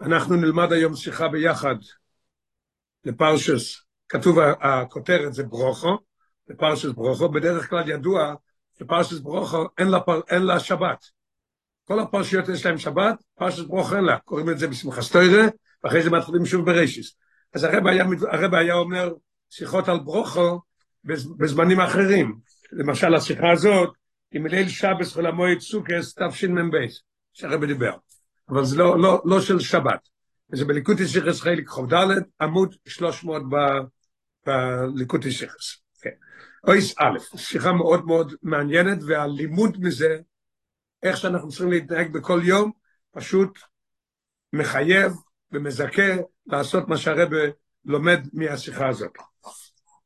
אנחנו נלמד היום שיחה ביחד לפרשס, כתוב הכותרת זה ברוכו, לפרשס ברוכו, בדרך כלל ידוע שפרשס ברוכו אין לה, אין לה שבת. כל הפרשיות יש להם שבת, פרשס ברוכו אין לה, קוראים את זה בשמחה סטוירה, ואחרי זה מתחילים שוב ברישיס. אז הרב היה, הרב היה אומר שיחות על ברוכו בזמנים אחרים. למשל השיחה הזאת, עם ליל שבס ולמועד סוכס תשמ"ב, שהרב דיבר. אבל זה לא, לא, לא של שבת. זה בליקוטי שיחס חלק חוב ד', עמוד 300 בליקוטי שיחס. כן. אויס א', שיחה מאוד מאוד מעניינת, והלימוד מזה, איך שאנחנו צריכים להתנהג בכל יום, פשוט מחייב ומזכה לעשות מה שהרבא לומד מהשיחה הזאת.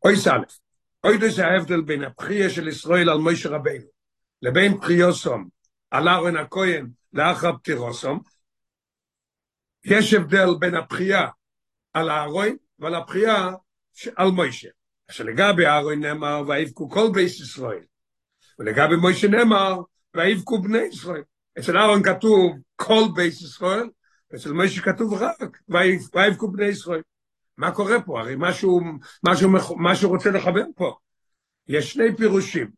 אויס א', אוי זה ההבדל בין הבחייה של ישראל על מוישה רבינו, לבין בחיוסום על ארון הכהן לאחר פטירוסום, יש הבדל בין הבחייה על הארון ועל הבחייה על מוישה. שלגבי הארון נאמר, ויבכו כל בייס ישראל. ולגבי מוישה נאמר, ויבכו בני ישראל. אצל אהרון כתוב כל בייס ישראל, ואצל מוישה כתוב רק, ויבכו בני ישראל. מה קורה פה? הרי משהו, משהו, משהו רוצה לכוון פה. יש שני פירושים.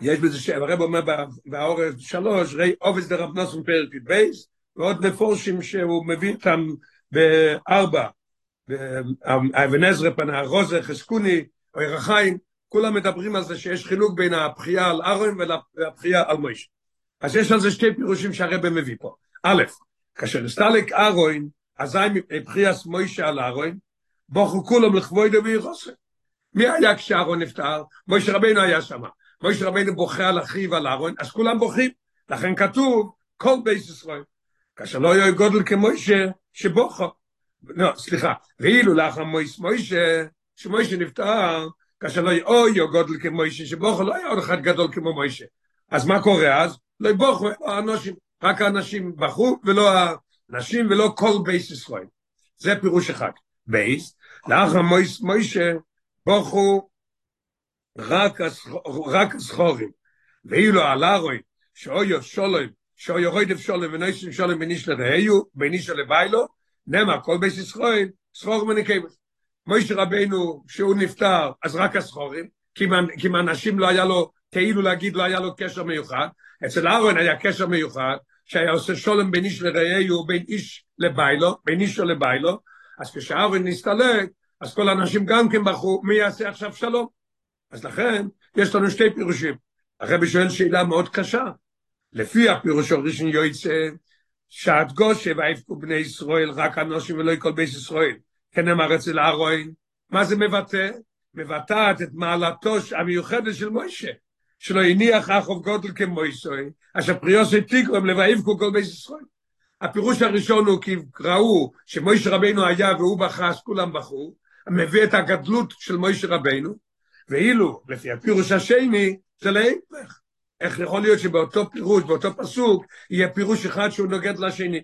יש בזה שהרב אומר באורף שלוש, ראי אובס דרב נוסון פרק בייס, ועוד מפורשים שהוא מביא אותם בארבע, אבן עזרא פנה, רוזה, חזקוני, ירחיים, כולם מדברים על זה שיש חילוק בין הבחייה על ארון והבחייה על מויש. אז יש על זה שתי פירושים שהרבא מביא פה. א', כאשר נסתלק ארון, אזי מבחייס מוישה על ארון, בוכו כולם לכבוי דבי רוסה. מי היה כשארון נפטר? מוישה רבינו היה שם. מוישה רבינו בוכה על אחיו על ארון, אז כולם בוכים. לכן כתוב, כל בייס ישראל. כאשר לא יהיה גודל כמוישה שבוכו. לא, סליחה, ואילו לאחר מויס מוישה, שמוישה נפטר, כאשר לא יהיה גודל כמוישה שבוכו, לא היה עוד אחד גדול כמו מוישה. אז מה קורה אז? לא יבוכו, האנשים, רק האנשים בכו, ולא הנשים, ולא כל בייס ישראל. זה פירוש אחד. בייס, לאחר מויס מוישה, בוכו רק הסחורים. ואילו על הרוי, שאויו שולוים, שו יורד אפשולם ונויסים שולם בניש לרעיו, בניש לביילו, נמה, כל בייס ישראל, סחור מנקייבס. מויש רבנו, שהוא נפטר, אז רק הסחורים, כי מהאנשים לא היה לו, כאילו להגיד, לא היה לו קשר מיוחד, אצל אהרון היה קשר מיוחד, שהיה עושה שולם בין איש לרעיו, בין איש לביילו, בין אישו לביילו, אז כשאהרון נסתלק, אז כל האנשים גם כן בחרו, מי יעשה עכשיו שלום? אז לכן, יש לנו שתי פירושים. הרבי שואל שאלה מאוד קשה, לפי הפירוש הראשון יועצה, שעת גושה ויפקו בני ישראל, רק אנושים ולא כל בית ישראל. כן אמר אצל אהרון, מה זה מבטא? מבטאת את מעלתו המיוחדת של מוישה, שלא הניח אחוב גודל כמוישה, אשר פריוסי תיקרם לוויפקו כל בית ישראל. הפירוש הראשון הוא כי ראו שמוישה רבינו היה והוא בכה, אז כולם בכו, מביא את הגדלות של מוישה רבינו, ואילו, לפי הפירוש השני, זה להפך. איך יכול להיות שבאותו פירוש, באותו פסוק, יהיה פירוש אחד שהוא נוגד לשני?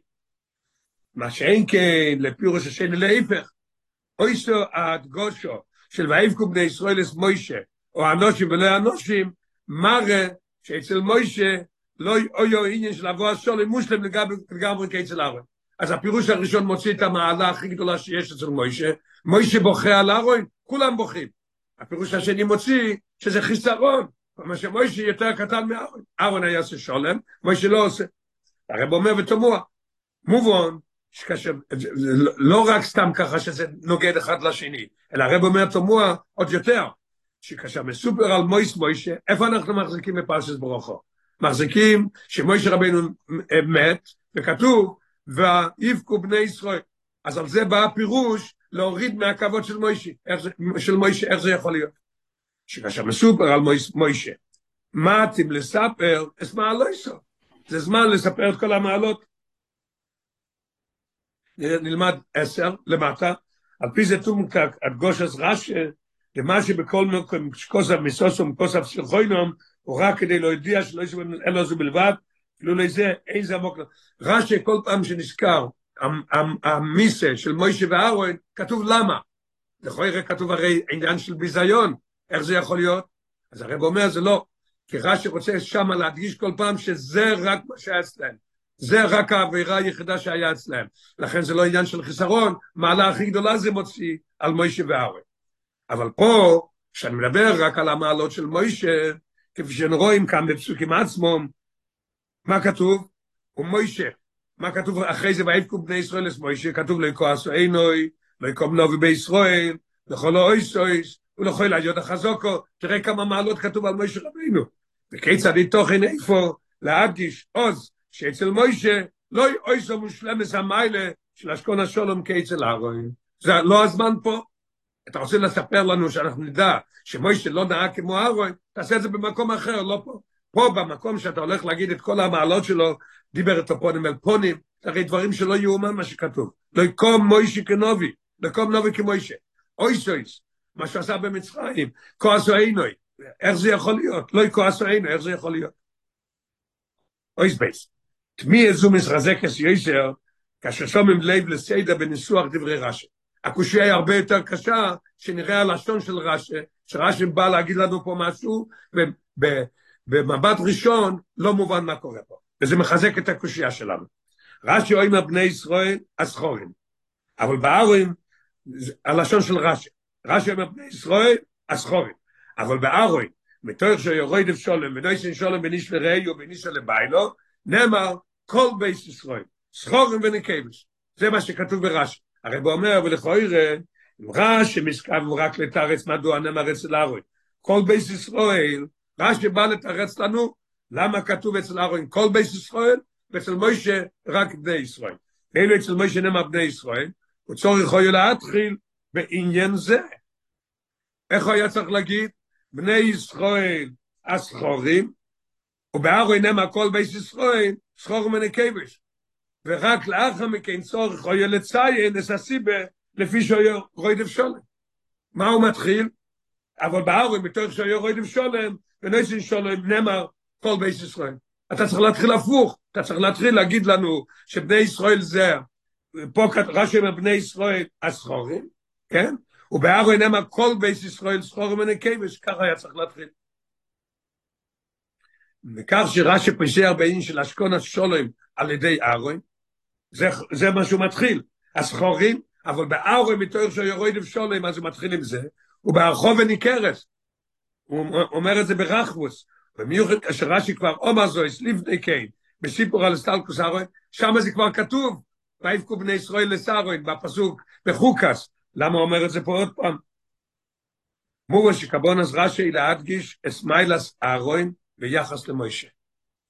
מה שאין כן לפירוש השני להפך. אויסו הדגושו של ויבקו בני ישראל אס מוישה, או אנושים ולא אנושים, מראה שאצל מוישה לא יהיו עניין של אבו הסול מושלם לגמרי כאצל ארון. אז הפירוש הראשון מוציא את המעלה הכי גדולה שיש אצל מוישה, מוישה בוכה על ארון, כולם בוכים. הפירוש השני מוציא שזה חיסרון, מה שמוישה יותר קטן מאהרון. אהרון היה עושה שולם, מוישה לא עושה. הרב אומר ותמוה, מובן, שכאשר, לא רק סתם ככה שזה נוגד אחד לשני, אלא הרב אומר תמוה עוד יותר, שכאשר מסופר על מויס מוישה, איפה אנחנו מחזיקים בפרשת ברוכו? מחזיקים שמוישה רבינו מת, וכתוב, ויבכו בני ישראל. אז על זה בא הפירוש להוריד מהכבוד של מוישה, של מוישה, איך זה יכול להיות? שכאשר מסופר על מוישה, מה אתם לספר, אז מה לא יסו? זה זמן לספר את כל המעלות. נלמד עשר למטה, על פי זה תומקק, עד גושס רשא, למה שבכל מקום שכוסף מסוסום, כוסף של חוינום, הוא רק כדי להודיע שלא יש אלו זה בלבד, כאילו לזה אין זה עמוק. רשא כל פעם שנזכר, המיסה של מוישה ואהרון, כתוב למה. לכאורה כתוב הרי עניין של ביזיון, איך זה יכול להיות? אז הרב אומר, זה לא. כי רש"י רוצה שם להדגיש כל פעם שזה רק מה שהיה אצלם. זה רק העבירה היחידה שהיה אצלם. לכן זה לא עניין של חיסרון, מעלה הכי גדולה זה מוציא על מוישה וארון. אבל פה, כשאני מדבר רק על המעלות של מוישה, כפי שרואים כאן בפסוקים עצמם, מה כתוב? הוא מוישה. מה כתוב אחרי זה, ויבכו בני ישראל את מוישה, כתוב לא יכועסו עינוי, לא יקום נובי בישראל, לכל האויסויס, ולכל היוד החזוקו, תראה כמה מעלות כתוב על מוישה רבינו. וכיצד תוכן איפה להדגיש עוז, שאצל מוישה לא אויסו מושלמס המיילה של אשכון השולום כאצל אהרון. זה לא הזמן פה. אתה רוצה לספר לנו שאנחנו נדע שמוישה לא נהג כמו אהרון, תעשה את זה במקום אחר, לא פה. פה במקום שאתה הולך להגיד את כל המעלות שלו, דיבר את הפונים אל פונים, הרי דברים שלא יאומן מה שכתוב. לא יקום מוישה כנובי, לא יקום נובי כמוישה. אויסויס, מה שעשה במצרים, כועסו עינוי, איך זה יכול להיות? לא יכועסו עינוי, איך זה יכול להיות? אויס בייס. תמי איזו מסחזקס יויסר, כאשר שומעים לב לסיידה בניסוח דברי רש"י. הקושי היה הרבה יותר קשה, שנראה הלשון של רש"י, שרש"י בא להגיד לנו פה משהו, ובמבט ראשון לא מובן מה קורה פה. וזה מחזק את הקושייה שלנו. רש"י אומר בני ישראל הסחורים. אבל בארוין, הלשון של רש"י. רש"י אומר בני ישראל הסחורים. אבל בארוין, מתוך שיורד שולם ונויסן שולם בניש לראי ובניש לביילו, נאמר כל בייס ישראל, סחורים ונקבש. זה מה שכתוב ברש"י. הרי הוא אומר, אם רש"י מסכב רק לתרץ מדוע נאמר אצל ארוין. כל בייס ישראל, רש"י בא לתרץ לנו, למה כתוב אצל ארוין כל בייס ישראל, ואצל מוישה רק בני ישראל. ואילו אצל מוישה נאמר בני ישראל, הוא צורך יכול להתחיל בעניין זה. איך הוא היה צריך להגיד? בני ישראל הסחורים, ובארוי נאמר כל בייס ישראל, סחור מנקבש. ורק לאחר מכן צורך הוא לציין את הסיבה לפי שהוא רוידף שולם. מה הוא מתחיל? אבל בארוי מתוך שהוא רוידף שולם, ונויסין שולם נאמר כל בייס ישראל. אתה צריך להתחיל הפוך, אתה צריך להתחיל להגיד לנו שבני ישראל זה, פה רש"י אומר בני ישראל הסחורים, כן? ובארוי נאמר כל בייס ישראל סחורים ונקבש, ככה היה צריך להתחיל. וכך שרש"י פישר בעין של אשכון השולם על ידי ארוי, זה, זה מה שהוא מתחיל, הסחורים, אבל בארוי מתואר שיורוי שולם, אז הוא מתחיל עם זה, ובארחוב וניכרס, הוא אומר את זה ברחבוס, במיוחד כאשר רש"י כבר אומר זויס, לפני כן, בסיפור על סטלקוס ארוי, שם זה כבר כתוב, ויבכו בני ישראל לסארוין, בפסוק, בחוקס, למה אומר את זה פה עוד פעם? מורה שקבונס רש"י להדגיש אסמיילס אהרון ביחס למוישה.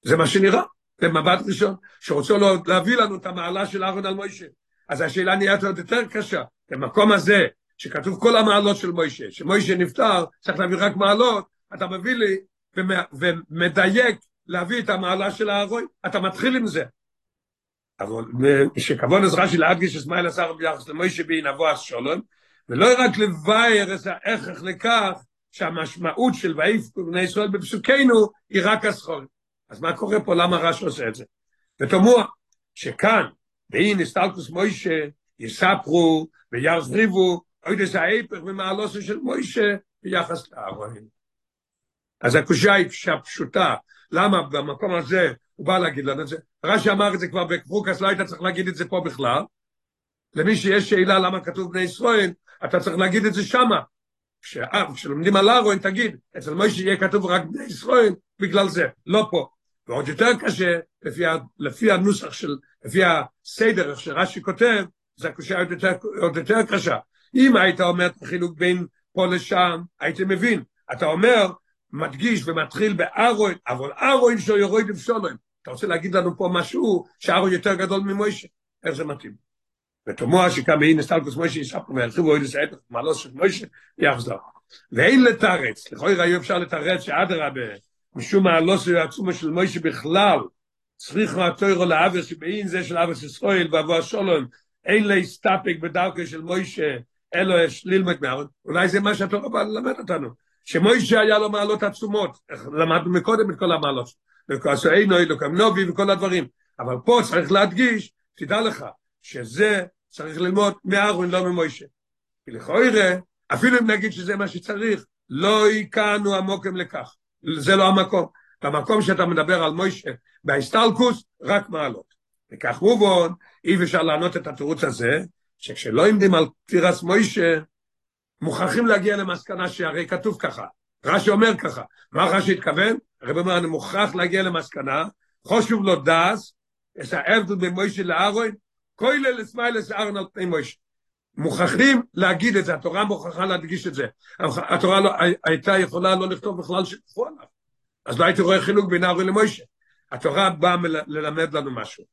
זה מה שנראה, במבט ראשון, שרוצה להביא לנו את המעלה של אהרון על מוישה. אז השאלה נהיית עוד יותר קשה, במקום הזה, שכתוב כל המעלות של מוישה, שמוישה נפטר, צריך להביא רק מעלות, אתה מביא לי ומדייק להביא את המעלה של אהרון, אתה מתחיל עם זה. אבל כשכבון עזרה של להדגיש אסמאעיל עשר ביחס למוישה בין אבו השולום, ולא רק לבאר את ההכרח לכך שהמשמעות של ויפקו בני ישראל בפסוקנו היא רק הסחורים. אז מה קורה פה? למה רש עושה את זה? ותאמרו שכאן, והנה סטלקוס מוישה, יספרו וירחיבו, עוד איזה ההיפך ממעלוסו של מוישה ביחס לאהרון. אז הקושייה היא פשוטה, למה במקום הזה הוא בא להגיד לנו את זה? רש"י אמר את זה כבר בקרוקס, לא היית צריך להגיד את זה פה בכלל. למי שיש שאלה למה כתוב בני ישראל, אתה צריך להגיד את זה שמה. כשלומדים על ארון, תגיד, אצל מוישה יהיה כתוב רק בני ישראל, בגלל זה, לא פה. ועוד יותר קשה, לפי, לפי הנוסח של, לפי הסדר איך שרש"י כותב, זה הקושה עוד עוד יותר קשה. אם היית אומר את החילוק בין פה לשם, הייתי מבין. אתה אומר, מדגיש ומתחיל בארון, אבל ארון שהוא יורד. אתה רוצה להגיד לנו פה משהו? שארון יותר גדול ממוישה? איך זה מתאים? ותאמר שכמה הנה סטלקוס מוישה יספר וירחיבו אוהד לסעד מעלות של מוישה? יחזור. ואין לתרץ, לכוי ראיו אפשר לתרץ שאדרבה, משום מעלות העצומה של מוישה בכלל, צריך מהתוירו לאבר שבאין זה של אבר ישראל ואבו השולום, אין להסתפק בדרכו של מוישה, אלו יש ללמד מהארון, אולי זה מה שהתורה בא ללמד אותנו, שמוישה היה לו מעלות עצומות, למדנו מקודם את כל המעלות, וכעשו אינו, אלוקם נובי וכל הדברים, אבל פה צריך להדגיש, תדע לך, שזה צריך ללמוד מאהרון, לא ממוישה. כי לכאורה, אפילו אם נגיד שזה מה שצריך, לא יקענו עמוקם לכך. זה לא המקום. במקום שאתה מדבר על מוישה, בהסטלקוס, רק מעלות. וכך מובן, אי אפשר לענות את התירוץ הזה, שכשלא עומדים על פטירס מוישה, מוכרחים להגיע למסקנה שהרי כתוב ככה, רש"י אומר ככה, מה רש"י התכוון? הרב אומר, אני מוכרח להגיע למסקנה, חשוב לו דס, יש ההבדל בין מוישה לארון, כולל לסמיילס ארון על פני מוישה. מוכרחים להגיד את זה, התורה מוכרחה להדגיש את זה. התורה לא, הייתה יכולה לא לכתוב בכלל שכחו עליו. אז לא הייתי רואה חילוק בין ארון למוישה. התורה באה ללמד לנו משהו.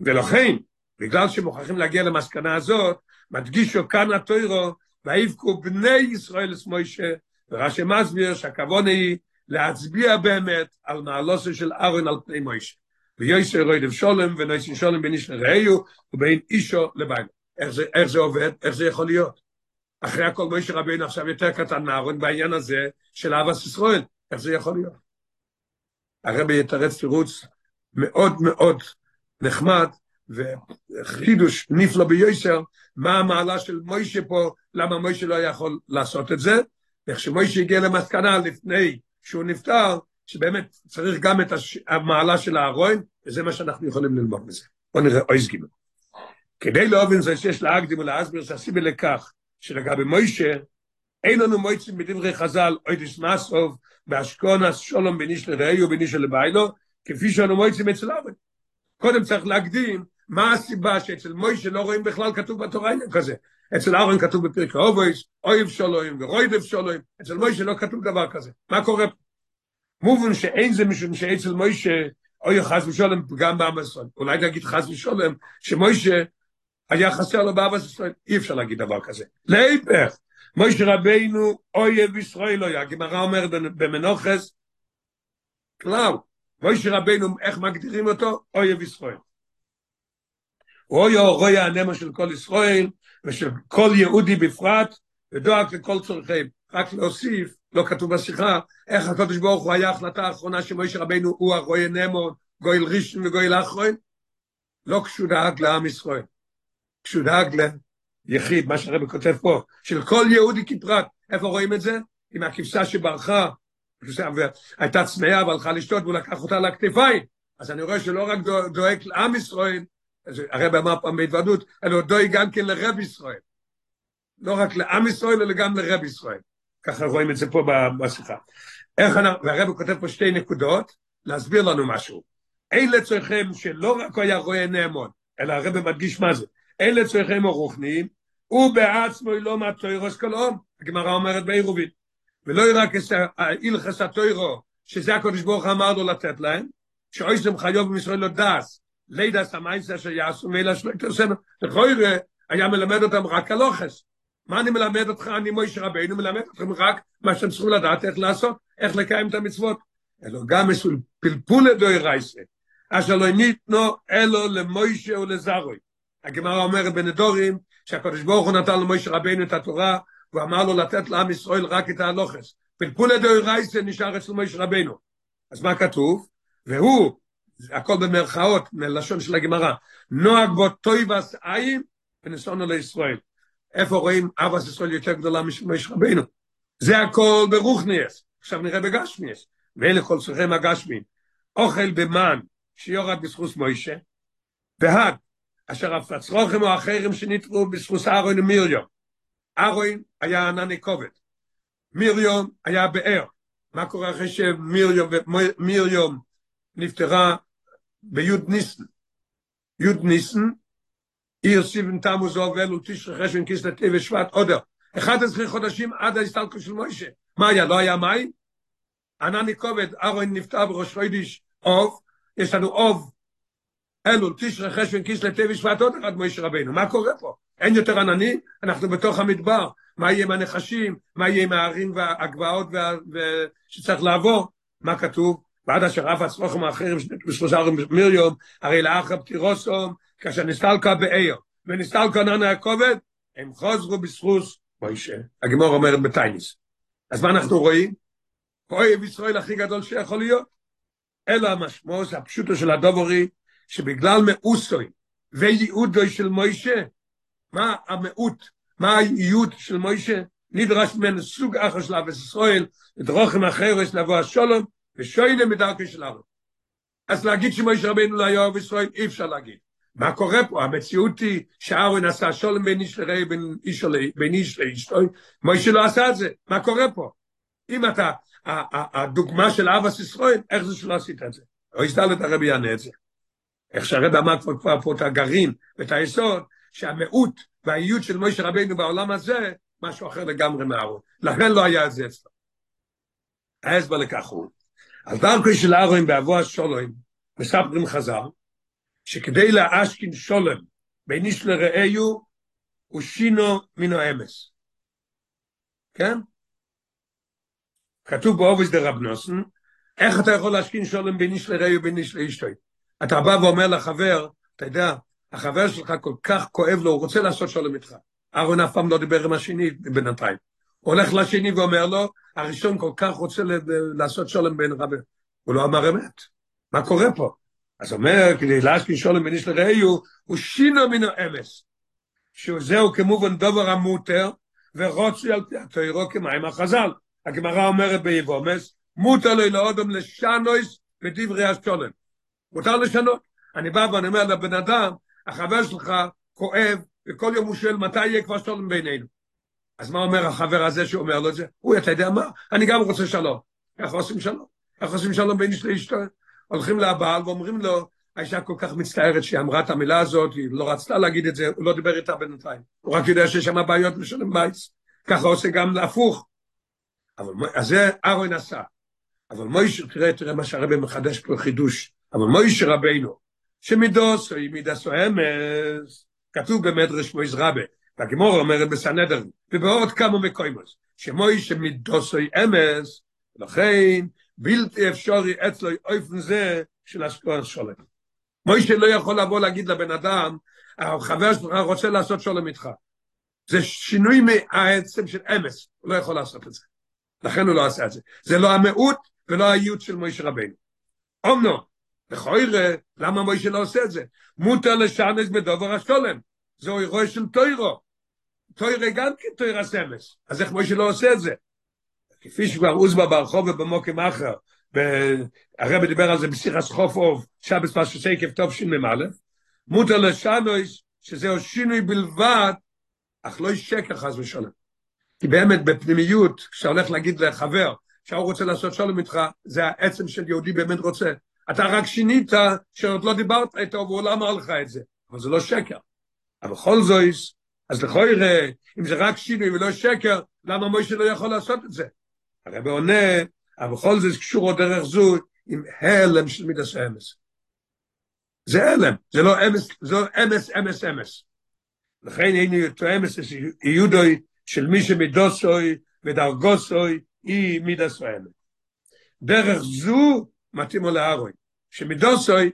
ולכן, בגלל שמוכרחים להגיע למסקנה הזאת, מדגישו כאן התוירו, ויבכו בני ישראל את מוישה, ורש"י מסביר שהכוונה היא להצביע באמת על מעלוסו של ארון על פני מוישה. ויוסי רוידב שולם ונויסי שולם בין איש לרעהו ובין אישו לביינו. איך זה, איך זה עובד? איך זה יכול להיות? אחרי הכל מוישה רבינו עכשיו יותר קטן מארון בעניין הזה של אהבת ישראל. איך זה יכול להיות? הרבי יתרץ תירוץ מאוד מאוד נחמד וחידוש נפלא ביוסר, מה המעלה של מוישה פה, למה מוישה לא יכול לעשות את זה, איך שמוישה הגיע למסקנה לפני שהוא נפטר, שבאמת צריך גם את המעלה של הארון, וזה מה שאנחנו יכולים ללמוד מזה. בואו נראה אויז גימל. כדי להבין זה שיש להקדים ולהסביר שהסיבה לכך שלגבי מוישה, אין לנו מויצים בדברי חז"ל, אוידיס מסוב, באשכונס שולום בניש לרעי ובניש לביילו, כפי שאנו מויצים אצל אבן. קודם צריך להקדים מה הסיבה שאצל מוישה לא רואים בכלל כתוב בתורה עניין כזה. אצל אהרון כתוב בפרק האובויס, אויב שולוים ורוידב שולוים, אצל מוישה לא כתוב דבר כזה. מה קורה פה? מובן שאין זה משום שאצל מוישה, אוי חס ושולם גם בעם ישראל. אולי נגיד חס ושולם, שמוישה היה חסר לו בעם ישראל. אי אפשר להגיד דבר כזה. להיפך, מוישה רבינו אויב ישראל אוי. הגמרא אומרת במנוחס, כלל, מוישה רבינו, איך מגדירים אותו? אויב ישראל. רוי רוי הנמה של כל ישראל ושל כל יהודי בפרט ודואג לכל צורכיהם. רק להוסיף, לא כתוב בשיחה, איך הקדוש ברוך הוא היה החלטה האחרונה שמוישה רבינו הוא הרוי הנמו, גויל ראשון וגויל אחרון, לא כשהוא דאג לעם ישראל, כשהוא דאג ליחיד, מה שהרבי כותב פה, של כל יהודי כפרט. איפה רואים את זה? עם הכבשה שברחה, הייתה צמאה והלכה לשתות והוא לקח אותה לכתפיים. אז אני רואה שלא רק דואג לעם ישראל, הרב אמר פעם בהתוועדות, אלא דואג גם כן לרב ישראל. לא רק לעם ישראל, אלא גם לרב ישראל. ככה רואים את זה פה בשיחה. איך אנחנו, והרב כותב פה שתי נקודות, להסביר לנו משהו. אלה צריכים שלא רק היה רואה נאמון, אלא הרב מדגיש מה זה. אלה צריכים הרוחניים, הוא בעצמו לא מהתוירוס כלום, הגמרא אומרת בעירובין. ולא רק הילכס התוירו, שזה הקדוש ברוך אמר לו לתת להם, שאויסם חיוב במישראל לא דס, לידע סמייסה שיעשו מילה שלא יתרסנו. לכוירה היה מלמד אותם רק הלוחס. מה אני מלמד אותך? אני מויש רבינו מלמד אתכם רק מה שאתם צריכים לדעת איך לעשות, איך לקיים את המצוות. אלו גם מסול פלפול דוי רייסה. אשר לא ניתנו אלו למוישה ולזרוי. הגמרא אומרת בנדורים שהקדוש ברוך הוא נתן למוישה רבינו את התורה והוא אמר לו לתת לעם ישראל רק את ההלוכס. פלפול דוי רייסה נשאר אצל מוישה רבינו. אז מה כתוב? והוא הכל במרכאות, מלשון של הגמרא, נוהג בו טויבס עין ונסונו לישראל. איפה רואים אבס ישראל יותר גדולה משמש רבינו? זה הכל ברוכניאס. עכשיו נראה בגשמיאס. ואלה כל צריכים הגשמיים. אוכל במן שיורד בזכוס מוישה, והד, אשר הפצרוכם או אחרים שנטרו בזכוס ארוין ומיריום. ארוין היה ענני כובד. מיריום היה באר. מה קורה אחרי שמיריום נפטרה ביוד ניסן. יוד ניסן, עיר סיבן תמוז עובל ותשרי חשבן כיס לטי ושבט עודר. 11 חודשים עד ההסתלקות של מוישה. מה היה? לא היה מים? ענני כובד, ארון נפטר בראש חוידיש אוב, יש לנו אוב, אלול, תשרי חשבן כיס ושבט עודר עד מוישה רבינו. מה קורה פה? אין יותר ענני, אנחנו בתוך המדבר. מה יהיה עם הנחשים? מה יהיה עם הערים והגבעות שצריך לעבור? מה כתוב? ועד אשר אף הצלוחם האחרים בשלושה מיליון, הרי לאחר פטירוסום, כאשר נסתלקה באיו, ונסתלקה נענה הכובד, הם חוזרו בסחוס מוישה. הגמור אומרת בטייניס. אז מה אנחנו רואים? אוהב ישראל הכי גדול שיכול להיות. אלא המשמעות הפשוטו של הדובורי, שבגלל מאוסוי וייעודוי של מוישה, מה המאות, מה הייעוד של מוישה? נדרש ממנו סוג אחר של אבס ישראל, ודרוכם אחר יש לבוא השולום, ושוינה מדרכי של ארץ. אז להגיד שמוישה רבינו לא היה אוהב ישראל, אי אפשר להגיד. מה קורה פה? המציאות היא שאהרון עשה שולם בין איש לרעי, בין איש לאיש, מוישה לא עשה את זה. מה קורה פה? אם אתה, הדוגמה של אבס ישראל, איך זה שלא עשית את זה? או יסתלת הרבי יענה את זה. איך שהרבי אמר כבר פה את הגרעין ואת היסוד, שהמיעוט והאיות של מוישה רבינו בעולם הזה, משהו אחר לגמרי מאהרון. לכן לא היה את זה אצלו. ההסבר לכך הוא, על דרכו של אהרון באבו השולוים, מספרים חז"ל, שכדי להשכין שולם בין איש לרעהו, הוא שינו מן האמס. כן? כתוב באובס דה רב איך אתה יכול להשכין שולם בין איש לרעהו ובין איש לאשתוי? אתה בא ואומר לחבר, אתה יודע, החבר שלך כל כך כואב לו, הוא רוצה לעשות שולם איתך. אהרון אף פעם לא דיבר עם השני בינתיים. הולך לשני ואומר לו, הראשון כל כך רוצה לעשות שולם בין רבי. הוא לא אמר אמת. מה קורה פה? אז אומר, כדי להשכין שולם בין איש לרעהו, הוא שינו מן האמס. שזהו כמובן דובר המוטר, ורוצי על פי התוירו כמים החז"ל. הגמרא אומרת ביבומס, מותר לו לאודם לשנויס בדברי השולם. מותר לשנות. אני בא ואני אומר לבן אדם, החבר שלך כואב, וכל יום הוא שואל מתי יהיה כבר שלום בינינו. אז מה אומר החבר הזה שאומר לו את זה? הוא, אתה יודע מה? אני גם רוצה שלום. איך עושים שלום? איך עושים שלום בין איש לאשתו? הולכים לבעל ואומרים לו, האישה כל כך מצטערת שהיא אמרה את המילה הזאת, היא לא רצתה להגיד את זה, הוא לא דיבר איתה בינתיים. הוא רק יודע שיש שם בעיות משלם בייס. ככה עושה גם להפוך. אבל אז זה אהרון עשה. אבל מוישה, תראה, תראה מה שהרבא מחדש פה חידוש. אבל מוישה רבינו, שמידוס מידס או אמס, כתוב במדרש מויס רבה, והגמור אומרת בסנדר, ובעוד כמה מקוימוס, שמוישה מידוס או אמס, לכן בלתי אפשרי אצלו אופן זה של השקוע שולם. מוישה לא יכול לבוא להגיד לבן אדם, החבר שלך רוצה לעשות שולם איתך. זה שינוי מהעצם של אמס, הוא לא יכול לעשות את זה. לכן הוא לא עשה את זה. זה לא המיעוט ולא האיות של מוישה רבינו. אומנו, לכוירה, למה מוישה לא עושה את זה? מותר לשנס בדובר השולם. זהו אירוע של טוירו. טוירה גם כן טוירה סמס. אז איך מוישה לא עושה את זה? כפי שכבר עוזבה ברחוב ובמוקם אחר, הרב דיבר על זה בשיחס חוף אוב, שבס פרשת סייקף טוב שמ"א, מותר לשנויס, שזהו שינוי בלבד, אך לא שקר חס ושלום. כי באמת בפנימיות, כשאתה הולך להגיד לחבר, שהוא רוצה לעשות שלום איתך, זה העצם של יהודי באמת רוצה. אתה רק שינית שעוד לא דיברת איתו והוא אמר לך את זה, אבל זה לא שקר. אבל בכל זאת, אז לכל יראה, אם זה רק שינוי ולא שקר, למה מוישה לא יכול לעשות את זה? הרב עונה, אבל בכל זאת קשור עוד דרך זו עם הלם של מידס אמס. זה הלם, זה לא אמס, זה לא אמס, אמס, אמס. לכן אין יותר אמס, יהודוי של מי שמידוסוי ודרגוסוי היא מידס אמס. דרך זו מתאימו לארוי. שמידוסוי,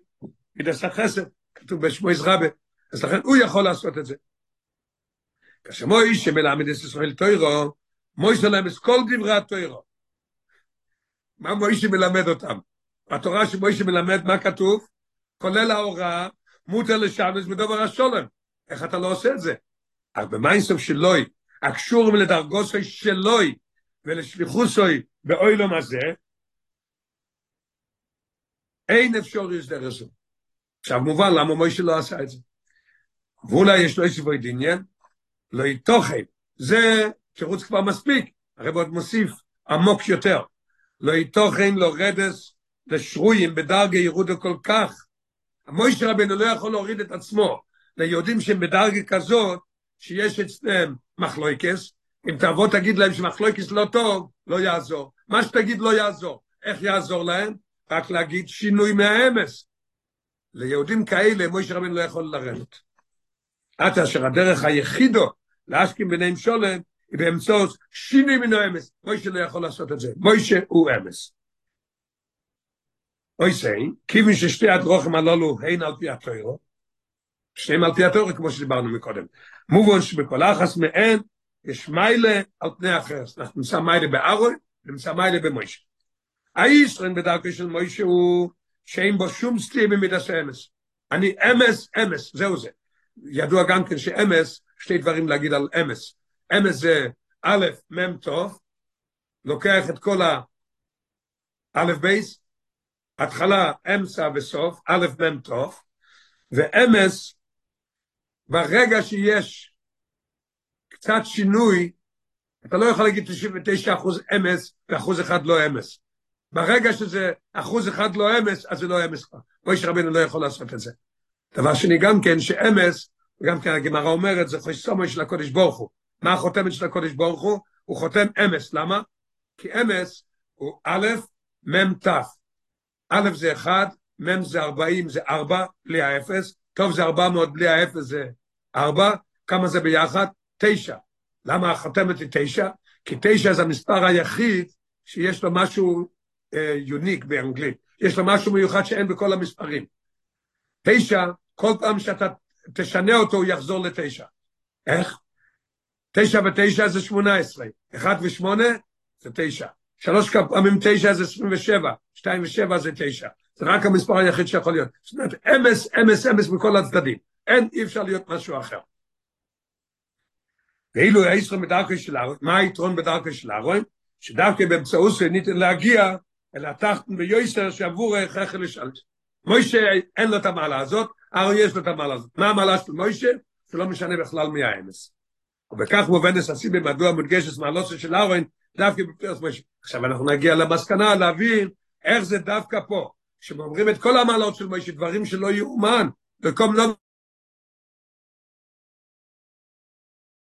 מידס החסד, כתוב בשמו יזרבה, אז לכן הוא יכול לעשות את זה. כאשר מוי שמלמד את ישראל תוירו, מוי שלם את כל דברי התוירו. מה מוי שמלמד אותם? בתורה שמוי שמלמד מה כתוב? כולל ההוראה, מותר לשמש בדובר השולם. איך אתה לא עושה את זה? אך במיינסוף שלוי, הקשורים לדרגוסוי שלוי ולשליחוסוי באוילום הזה, אין אפשר יש דרך זו. עכשיו מובן למה מוישה לא עשה את זה. ואולי יש לו איזה בוי דניין, לא יתוכן, זה תירוץ כבר מספיק, הרי עוד מוסיף עמוק יותר, לא יתוכן, לא רדס, לשרויים בדרגה ירודו כל כך, המוישה רבינו לא יכול להוריד את עצמו, ליהודים שהם בדרגה כזאת, שיש אצלם מחלויקס, אם תבוא תגיד להם שמחלויקס לא טוב, לא יעזור. מה שתגיד לא יעזור. איך יעזור להם? רק להגיד שינוי מהאמס. ליהודים כאלה מוישה רבן לא יכול לרדת. עד אשר הדרך היחידו להשכים ביניהם שולם היא באמצעות שינוי מן האמס. מוישה לא יכול לעשות את זה. מוישה הוא אמס. אוי סי, כיוון ששתי הדרוכים הללו הן על פי התוירו, שניהם על פי התוירו כמו שדיברנו מקודם. מובן שבכל אחס מהן יש מיילה על פני אחרס. אנחנו נמצא מיילה בארוי ונמצא מיילה במוישה. הישרן בדרכו של מוישה הוא שאין בו שום סטיר במידס אמס. אני אמס, אמס, זהו זה. ידוע גם כן שאמס, שתי דברים להגיד על אמס. אמס זה א', מ' טוב, לוקח את כל האלף בייס, התחלה, אמצע וסוף, א' מ' תוף, ואמס, ברגע שיש קצת שינוי, אתה לא יכול להגיד 99 אחוז אמס ואחוז אחד לא אמס. ברגע שזה אחוז אחד לא אמס, אז זה לא אמס כבר. מוישה לא יכול לעשות את זה. דבר שני גם כן, שאמס, גם כן הגמרא אומרת, זה חוסומו של הקודש ברוך הוא. מה החותמת של הקודש ברוך הוא? הוא חותם אמס, למה? כי אמס הוא א', מ', ת'. א' זה אחד, מ' זה ארבעים, זה ארבע, בלי האפס, טוב זה ארבע מאות, בלי האפס זה ארבע, כמה זה ביחד? תשע. למה החותמת היא תשע? כי תשע זה המספר היחיד שיש לו משהו יוניק uh, באנגלית, יש לו משהו מיוחד שאין בכל המספרים. תשע, כל פעם שאתה תשנה אותו הוא יחזור לתשע. איך? תשע ותשע זה שמונה עשרה, אחד ושמונה זה תשע. שלוש פעמים תשע זה עשרים ושבע, שתיים ושבע זה תשע. זה רק המספר היחיד שיכול להיות. זאת אומרת, אמס, אמס, אמס מכל הצדדים. אין, אי אפשר להיות משהו אחר. ואילו הישרום בדרכו של ארון, מה היתרון בדרכו של ארון? שדווקא באמצעות זה ניתן להגיע אל התחתן ביוסר שעבור הכרחי לשאלת. מוישה אין לו את המעלה הזאת, ארון יש לו את המעלה הזאת. מה המעלה של מוישה? זה לא משנה בכלל מי האמס. ובכך מובנס הסיבי מדוע מודגשת מעלוסה של ארון, דווקא בפרס מוישה. עכשיו אנחנו נגיע למסקנה להבין איך זה דווקא פה. כשאומרים את כל המעלות של מוישה, דברים שלא יאומן, במקום לא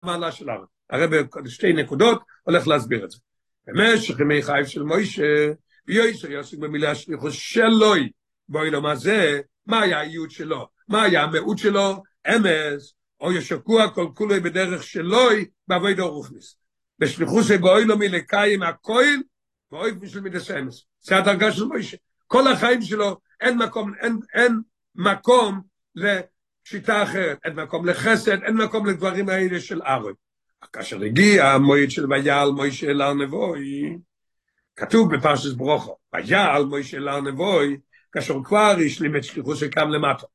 המעלה של ארון. הרי בשתי נקודות הולך להסביר את זה. במשך ימי חייב של מוישה, ויועסר יעסוק במילה השליחוס שלוי, בואי לו מה זה, היה הייעוד שלו, מה היה המהות שלו, אמס, או ישקוע כל כולוי בדרך שלוי, בעבוד אורוכניס. בשליחוס בואי לו מלקיים הכויל, ואוי בשביל מידס אמס. זה הדרגה של מוישה. כל החיים שלו, אין מקום, אין, אין מקום לשיטה אחרת, אין מקום לחסד, אין מקום לדברים האלה של ארון. כאשר הגיע המועד של ויעל מוישה אל הר נבוי, כתוב בפרשת ברוכו, ויעל מוישה אל הר נבוי, כאשר כבר השלים את שליחו שקם למטה,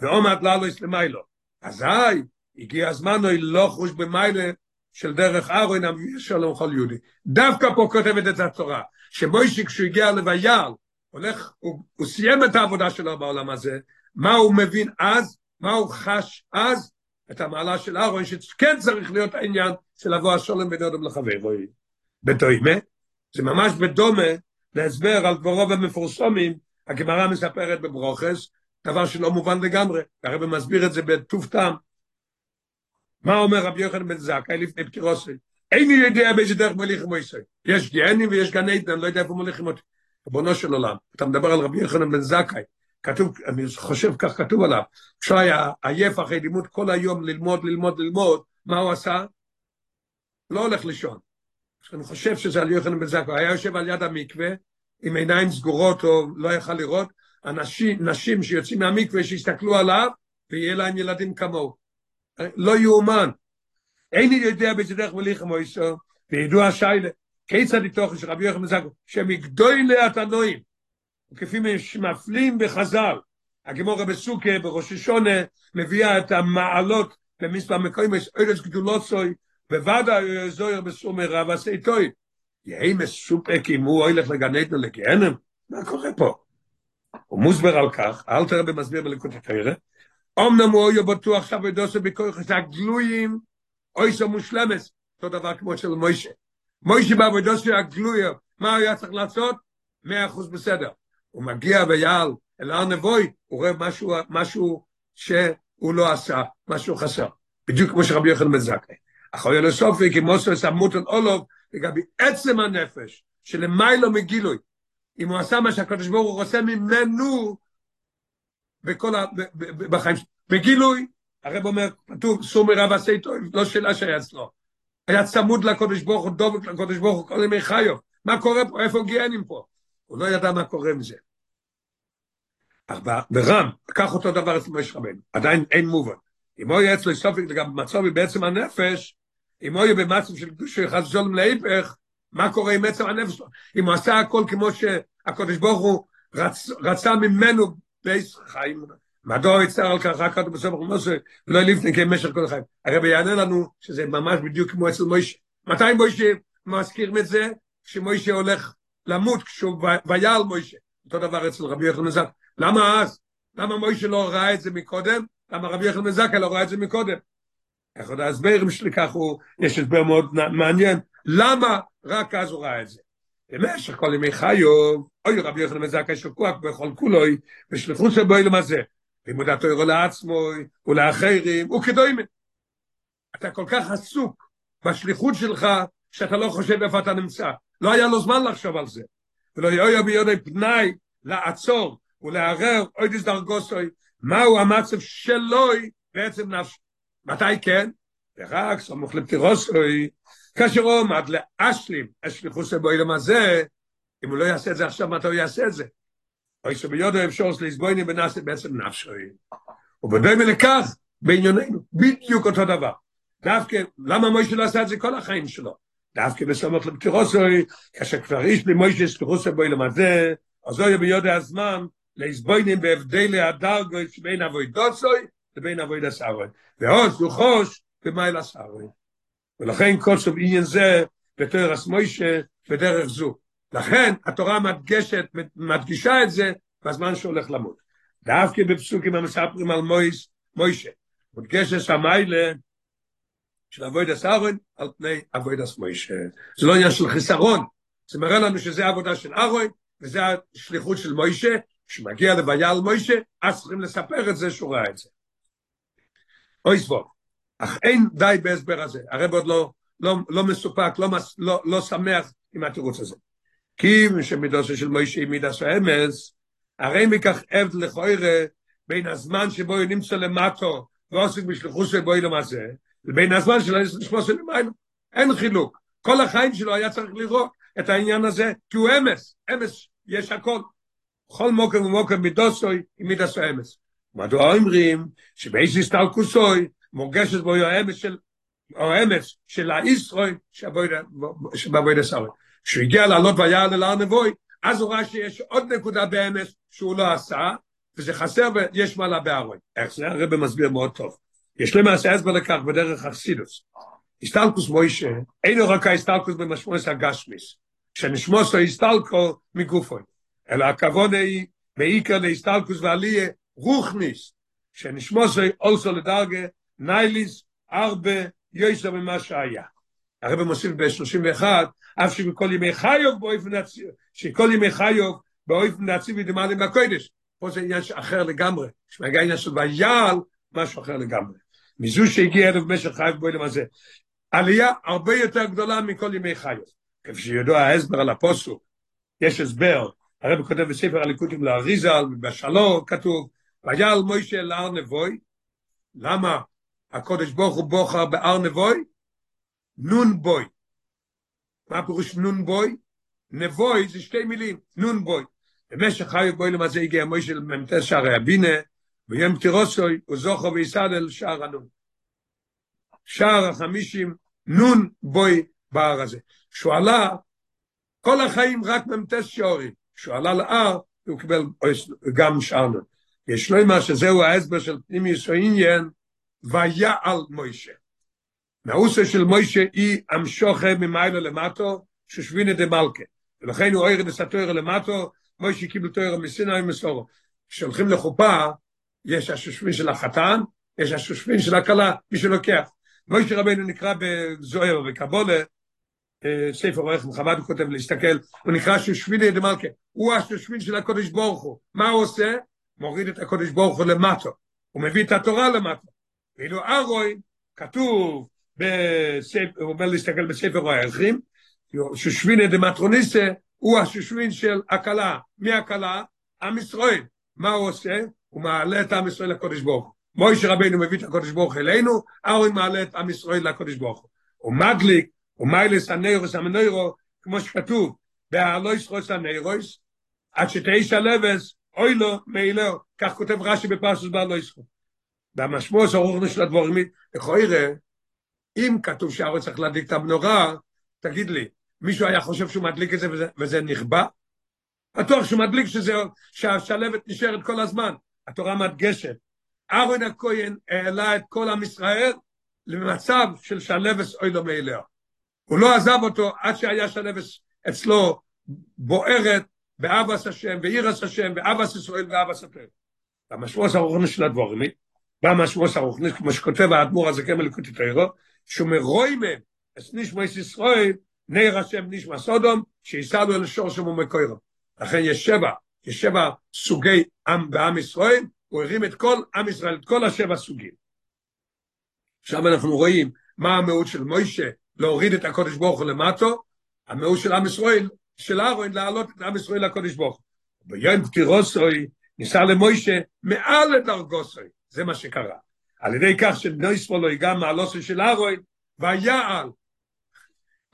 ועומד לעלוס למיילו. אזי הגיע הזמן אוי לא חוש במיילה של דרך ארון המביא שלום כל יהודי. דווקא פה כותבת את התורה, שמוישה כשהוא הגיע לויעל, הולך, הוא, הוא סיים את העבודה שלו בעולם הזה, מה הוא מבין אז, מה הוא חש אז, את המעלה של אהרון, שכן צריך להיות העניין של לבוא השולם בין אדם לחבר. בדומה, זה ממש בדומה להסבר על דברו ומפורסמים, הגמרא מספרת בברוכס, דבר שלא מובן לגמרי, הרב מסביר את זה בטוב טעם. מה אומר רבי יוחנן בן זכאי לפני פטירוסי? איני יודע באיזה דרך מוליכים מויסי. יש גיהנים ויש גן עדן, אני לא יודע איפה מוליכים אותי. ריבונו של עולם, אתה מדבר על רבי יוחנן בן זכאי, כתוב, אני חושב כך כתוב עליו, כשהוא היה עייף אחרי לימוד כל היום ללמוד, ללמוד, ללמוד, מה הוא עשה? לא הולך לישון. אני חושב שזה על יוחנן בן זקו, היה יושב על יד המקווה, עם עיניים סגורות או לא יכל לראות, אנשים, נשים שיוצאים מהמקווה שיסתכלו עליו, ויהיה להם ילדים כמוהו. לא יאומן. איני יודע באיזה דרך מליך מויסו, וידוע שיילה, כיצד איתו של רבי יוחנן בן זקו, שמגדולי התנועים, וכפי שמפלים בחז"ל, הגמורה בסוכה, בראש השונה, מביאה את המעלות במספר מקוים, יש ארץ גדולות סוי, בוודא זויר בסומר רב עשי טוי. יהי מסופק אם הוא הולך לגן עדן לגיהנם? מה קורה פה? הוא מוסבר על כך, אל תראה במסביר בליקוד התרא, אמנם הוא יהיה בטוח עכשיו ודוסו בכוח הגלויים, אוי סו מושלמס, אותו דבר כמו של מוישה. מוישה בעבודוסו הגלויה, מה הוא היה צריך לעשות? מאה אחוז בסדר. הוא מגיע ויעל אל הר נבוי, הוא רואה משהו, משהו שהוא לא עשה, משהו חסר. בדיוק כמו שרבי יוחנן בן זכאי. אחרי לסופי, כי מוסו סמות על אולוב, לגבי עצם הנפש, שלמיילו מגילוי. אם הוא עשה מה שהקדוש ברוך הוא עושה ממנו, בכל ה... בחיים שלו. בגילוי, הרב אומר, כתוב, סור מרב עשי טוב, לא שאלה שהיה אצלו. היה צמוד לקודש ברוך הוא, דובק לקודש ברוך הוא, כל ימי חיו. מה קורה פה? איפה גיהנים פה? הוא לא ידע מה קורה מזה. ברם, לקח אותו דבר אצל משה רבנו, עדיין אין מובן. אם הוא יהיה אצלו סופק לגבי מצובי בעצם הנפש, אם הוא יהיה במצב של חס ושלום להיפך, מה קורה עם עצם הנפש שלו? אם הוא עשה הכל כמו שהקדוש ברוך הוא רצ, רצה ממנו בייס חיים, מדוע יצטער על כך רק בסוף משה, ולא לפני כמשך כל החיים. הרב יענה לנו שזה ממש בדיוק כמו אצל מוישה. מתי מוישה מזכירים את זה? כשמוישה הולך למות כשהוא ויעל מוישה. אותו דבר אצל רבי יחד מזק. למה אז? למה מוישה לא ראה את זה מקודם? למה רבי יחד מזקה לא ראה את זה מקודם? עוד ההסברים שלי כך הוא, יש הסבר מאוד מעניין, למה רק אז הוא ראה את זה? במשך כל ימי חיוב, אוי רבי יוחנן מזקה שוקוח בכל כולוי, ושליחו שבו אילום הזה, לימוד התוירו לעצמו ולאחרים, וכדוימן. אתה כל כך עסוק בשליחות שלך, שאתה לא חושב איפה אתה נמצא. לא היה לו זמן לחשוב על זה. ולא יהיה ביודי פנאי לעצור ולערער אוי דיס דרגוסוי, מהו המצב שלוי בעצם נפש. מתי כן? ורק סמוך לפטירוסוי, כאשר הוא עומד לאשלים, השליחוס שבו אילם הזה, אם הוא לא יעשה את זה עכשיו, מתי הוא יעשה את זה? אוי שביודו אפשר לסבויני בנאסי בעצם נפשוי. ובדי מלכך, בענייננו, בדיוק אותו דבר. דווקא, למה מוישה לא עשה את זה כל החיים שלו? דווקא בסמוך לפטירוסוי, כאשר כבר איש לי מוישה שליחוס שבו אילם הזה, אז אוי ביודו הזמן, להסבוינים בהבדלי הדרגו שבין אבוי דוצוי לבין אבוי דסארוי. ועוד זוכוש במייל הסארוי. ולכן כל סוף עניין זה בתור הסמוישה בדרך זו. לכן התורה מדגשת, מדגישה את זה בזמן שהולך למות. דווקא בפסוקים המספרים על מויס, מוישה, מדגשת המיילה של אבוי דסארון על פני אבוי דסמוישה. זה לא עניין של חיסרון, זה מראה לנו שזה עבודה של ארוי, וזה השליחות של מוישה, כשמגיע לוויה על מוישה, אז צריכים לספר את זה שהוא ראה את זה. אוי סבוב. אך אין די בהסבר הזה. הרב עוד לא, לא, לא מסופק, לא, לא, שמח עם התירוץ הזה. כי שמידוסו של מוישה היא מידס האמס, הרי מכך עבד לכוירה בין הזמן שבו הוא נמצא למטו ועוסק בשליחוס שבו אילום הזה, לבין הזמן שלו לשמו של ימיינו. אין חילוק. כל החיים שלו היה צריך לראות את העניין הזה, כי הוא אמס, אמס יש הכל. בכל מוקם ומוקם מידוסוי עם מידס האמס. מדוע אומרים שבאיז הסתלקוסוי מורגשת בו האמס של האמס של הישראל שבאבוי דסאוי. כשהוא הגיע לעלות ויעל אל הר נבוי, אז הוא ראה שיש עוד נקודה באמס שהוא לא עשה, וזה חסר ויש מעלה בארוי. איך זה? הרב מסביר מאוד טוב. יש למעשה הסבר לכך בדרך אכסידוס. הסתלקוס מוישה, אינו רק ההסתלקוס במשמעות הגשמיס, שנשמוסו הסתלקו מגופוי. אלא הכבוד היא בעיקר להסתלקוס ועליה רוחניס, שנשמוסו אולסו לדרגה נייליס ארבה יויסו ממה שהיה. הרב מוסיף ב-31, אף שבכל ימי חיוב באופן הציב, שכל ימי חיוב באופן הציב ידמלים בקודש. פה זה עניין אחר לגמרי. שמגיע עניין של ויעל, משהו אחר לגמרי. מזו שהגיע ערב במשך חייב בו הזה. עלייה הרבה יותר גדולה מכל ימי חיוב. כפי שידוע ההסבר על הפוסוק, יש הסבר, הרב כותב בספר הליקוטים לאריזל, בשלום כתוב, ויעל מוישה אל הר נבוי, למה הקודש ברוך הוא בוחר בהר נבוי? נון בוי. מה פירוש נון בוי? נבוי זה שתי מילים, נון בוי. במשך חיי בוי למעשה הגיע מוישה לממתס שערי הבינה, ויום פטירוסוי הוא זוכו ויסדל שער הנון. שער החמישים נון בוי בהר הזה. כשהוא עלה, כל החיים רק ממתס שעורים. כשהוא עלה להר, הוא קיבל גם שער נון. יש לו מה שזהו ההסבר של פנימי עניין, ויעל מוישה. מהאוסה של מוישה היא המשוכה ממיילה למטו, ששבינה דמלכה. ולכן הוא אוהר דסתויר למטו, מוישה קיבל תויר מסיני ומסורו. כשהולכים לחופה, יש השושבין של החתן, יש השושבין של הכלה, מי שלוקח. מוישה רבנו נקרא בזוהר וקבולה, ספר עורך מחמד הוא כותב להסתכל, הוא נקרא שושביני דמלכה, הוא השושבין של הקודש ברוך הוא. מה הוא עושה? מוריד את הקודש ברוך הוא למטו. הוא מביא את התורה למטו. ואילו ארוי, כתוב, בספר, הוא אומר להסתכל בספר הערכים, שושביני דמטרוניסה, הוא השושבין של הקלה. מי הקלה? עם ישראל. מה הוא עושה? הוא מעלה את עם ישראל לקודש ברוך הוא. מוישה רבינו מביא את הקודש ברוך אלינו, ארוי מעלה את עם ישראל לקודש ברוך הוא. הוא מדליק, הוא מיילס הנאירוס המנוירו, כמו שכתוב, בהלויס רוס הנאירוס, עד שתשע לבס, אוי לו מאילו, כך כותב רש"י בפרשת בהלויס רוס. והמשמעות של של הדבורים, יכול יראה, אם כתוב שהארץ צריך להדליק את המנורה, תגיד לי, מישהו היה חושב שהוא מדליק את זה וזה, וזה נכבה? בטוח שהוא מדליק שזה, שהשלבת נשארת כל הזמן. התורה מדגשת. אהרון הכהן העלה את כל עם ישראל למצב של שלבס אוי לו מאליה. הוא לא עזב אותו עד שהיה שלבס אצלו בוערת באבס השם, ואירס השם, ואבס ישראל, ואבס התר. המשמעות הרוחני של הדבורים, במשמעות הרוחני, כמו שכותב האדמו"ר הזה כמל לקוטי תוירו, שהוא מרוי מהם, את נשמע ישראל, נר השם נשמע סודום, שיסע לו לשור שם ומקוירו. לכן יש שבע, יש שבע סוגי עם בעם ישראל, הוא הרים את כל עם ישראל, את כל השבע סוגים. עכשיו אנחנו רואים מה המהות של מוישה, להוריד את הקודש ברוך הוא למטו, המהות של עם ישראל, של אהרון, להעלות את עם ישראל לקודש ברוך הוא. ביום פטירוסוי, ניסה למוישה מעל לדרגוסוי, זה מה שקרה. על ידי כך שנויספו לו גם מעלוסוי של אהרון, ויעל.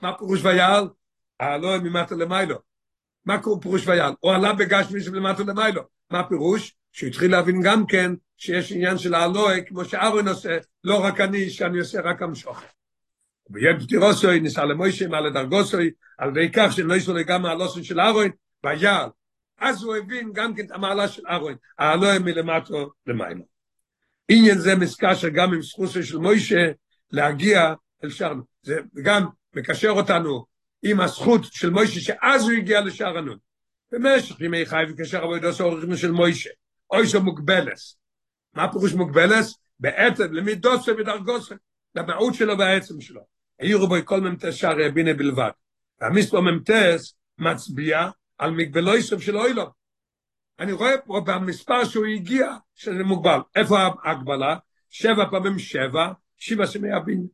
מה פירוש ויעל? העלו ממטה למיילו. מה פירוש ויעל? הוא עלה בגשמי של למטה למיילו. מה פירוש? שהוא התחיל להבין גם כן שיש עניין של האלוהי, כמו שאהרון עושה, לא רק אני, שאני עושה רק המשוכר. ויהיה פטירוסוי, ניסה למוישה מעל לדרגוסוי, על ידי כך שלא יסו גם מהלוסון של אהרון, ויעל. אז הוא הבין גם כן את המעלה של אהרון, האלוהי מלמטו למיילו. עניין זה מסקשר גם עם זכוסו של מוישה להגיע אל שערנו. זה גם מקשר אותנו עם הזכות של מוישה, שאז הוא הגיע לשער הנון. במשך ימי חי וקשר עבודו עורך של מוישה. אוי שו מוגבלס. מה פירוש מוגבלס? בעצם למידוסו ודרגוסו, למהות שלו והעצם שלו. העירו בו כל ממתס שערי בינה בלבד. והמיספו ממתס מצביע על מגבלוי סוף של אוילו. אני רואה פה במספר שהוא הגיע, שזה מוגבל. איפה ההגבלה? שבע פעמים שבע, שבע שמי הבינה.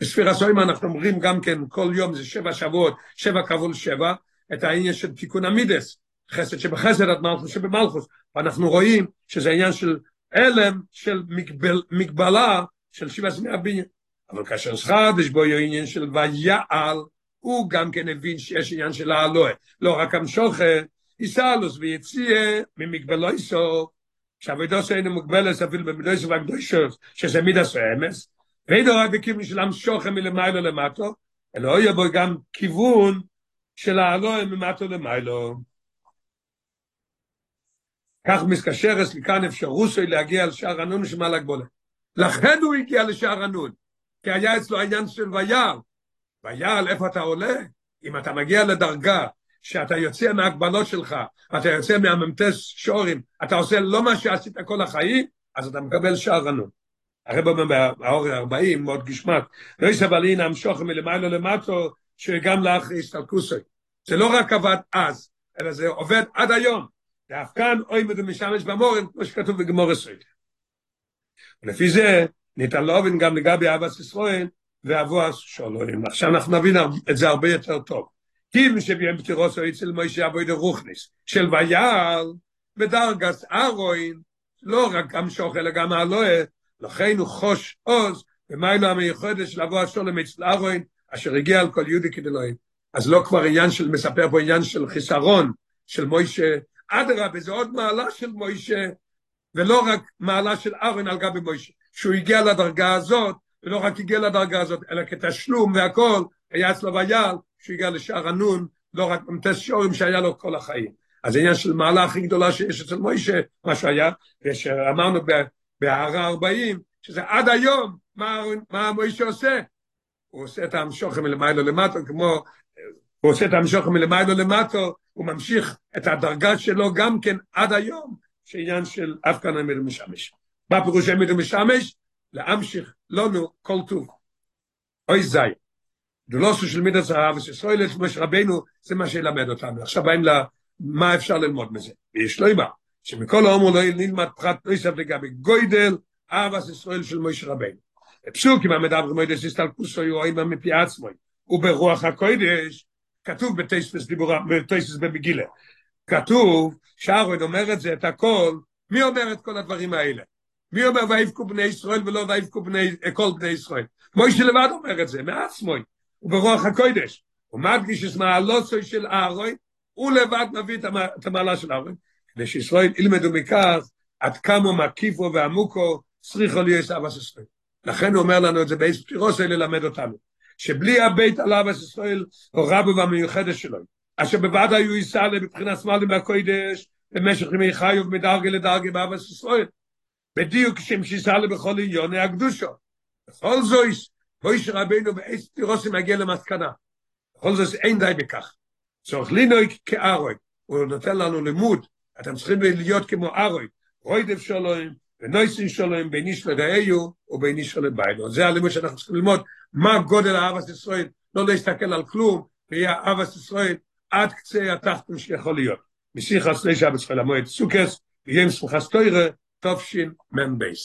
בספירה סוימה אנחנו אומרים גם כן, כל יום זה שבע שבועות, שבע כבול שבע, את העניין של תיקון המידס, חסד שבחסד עד מלכוס שבמלכוס, ואנחנו רואים שזה עניין של אלם, של מגבל, מגבלה של שבע סמי הבניין. אבל כאשר יש בו עניין של ויעל, הוא גם כן הבין שיש עניין של האלוה, לא רק המשוכר, יסלוס ויציאה ממגבלו איסו, שהעבודו אינו מוגבלת אפילו במידויס והקדושות, שזה מידס האמס, ואינו רק בכיוון של המשוכר מלמיילו למטו, אלא יהיה בו גם כיוון של האלוה ממטו למיילו. כך מסקשר אס לכאן אפשרוסוי להגיע לשער הנון שמעל הגבולה. לכן הוא הגיע לשער הנון, כי היה אצלו העניין של ויעל. ויעל, איפה אתה עולה? אם אתה מגיע לדרגה שאתה יוצא מהגבלות שלך, אתה יוצא מהממתס שורים, אתה עושה לא מה שעשית כל החיים, אז אתה מקבל שער הנון. הרב אומר באור ה-40, מאוד גשמק, לא יסבל הנה המשוך מלמעלה למטו, שגם לאחרי הסתלקוסוי. זה לא רק עבד אז, אלא זה עובד עד היום. ואף כאן אוי מדו משמש במורן, כמו שכתוב בגמור הסויד. ולפי זה, ניתן להובין גם לגבי אבס ישראל, ואבו שולוים. עכשיו אנחנו נבין את זה הרבה יותר טוב. כי שביהם פטירוס או אצל מוישה אבוי דרוכניס, של ויעל, בדרגס ארוין, לא רק גם שוך, אלא גם האלוה, לכן הוא חוש עוז, ומיילו המיוחדת של אבו השולם אצל ארוין, אשר הגיע על כל יהודי כדלוהים. אז לא כבר עניין של, מספר פה עניין של חיסרון, של מוישה, אדרבה, זה עוד מעלה של מוישה, ולא רק מעלה של ארון על גבי מוישה. שהוא הגיע לדרגה הזאת, ולא רק הגיע לדרגה הזאת, אלא כתשלום והכל, היה אצלו ויעל, שהוא הגיע לשער הנון, לא רק במתס שורים שהיה לו כל החיים. אז העניין של מעלה הכי גדולה שיש אצל מוישה, מה שהיה, ושאמרנו בהערה 40, שזה עד היום, מה, מה מוישה עושה? הוא עושה את המשוכם מלמיילו למטו, כמו, הוא עושה את המשוכם מלמיילו למטו, הוא ממשיך את הדרגה שלו גם כן עד היום, שעניין של אף כאן אמיד משמש. מה פירוש אמיד משמש? להמשיך לנו כל טוב. אוי זי. דולוסו של מידת זהב, ושישראל את משה רבינו, זה מה שילמד אותנו. עכשיו באים למה אפשר ללמוד מזה. ויש לו אימה, שמכל האומר לא נלמד פחת נויסף לגבי גוידל, אהבס ישראל של משה רבינו. פסוק אם המדבר יהיו אימה מפי עצמוי, וברוח הקוידש, כתוב בטייספס דיבורה, בטייספס במגילה. כתוב, שארון אומר את זה, את הכל, מי אומר את כל הדברים האלה? מי אומר ויבכו בני ישראל ולא ויבכו בני, כל בני ישראל? מוישה לבד אומר את זה, מעצמוי, וברוח הקוידש. הוא מדגיש את מעלוסוי של אהרוי, הוא לבד מביא את המעלה של אהרוי, כדי שישראל ילמדו מכך עד כמה מקיפו ועמוקו צריכו להיות אבס ישראל. לכן הוא אומר לנו את זה באיזה פטירוס ללמד אותנו. שבלי הבית על אבס ישראל, הוא רבו והמיוחדת שלו, אשר בבד היו ייסע לבחינת שמאלי מהקוידש, במשך ימי חיוב מדרגה לדרגה באבס ישראל. בדיוק כשם שיסע לבכל עניוני הקדושו. בכל זויס, מויש רבינו באיזה תירוסים מגיע למסקנה. בכל זאת אין די בכך. צורך לינוי כארוי, הוא נותן לנו לימוד, אתם צריכים להיות כמו ארוי, רוידב שלוים, ונויסין שלוים, בין איש לדאיו, ובין איש לביינו. זה הלימוד שאנחנו צריכים ללמוד, מה גודל אהבת ישראל, לא להסתכל על כלום, ויהיה אהבת ישראל עד קצה התחתון שיכול להיות. משיח עשי שבת של המועד סוכס, ויהיה עם שמחה סטוירה, תופשין מבייס.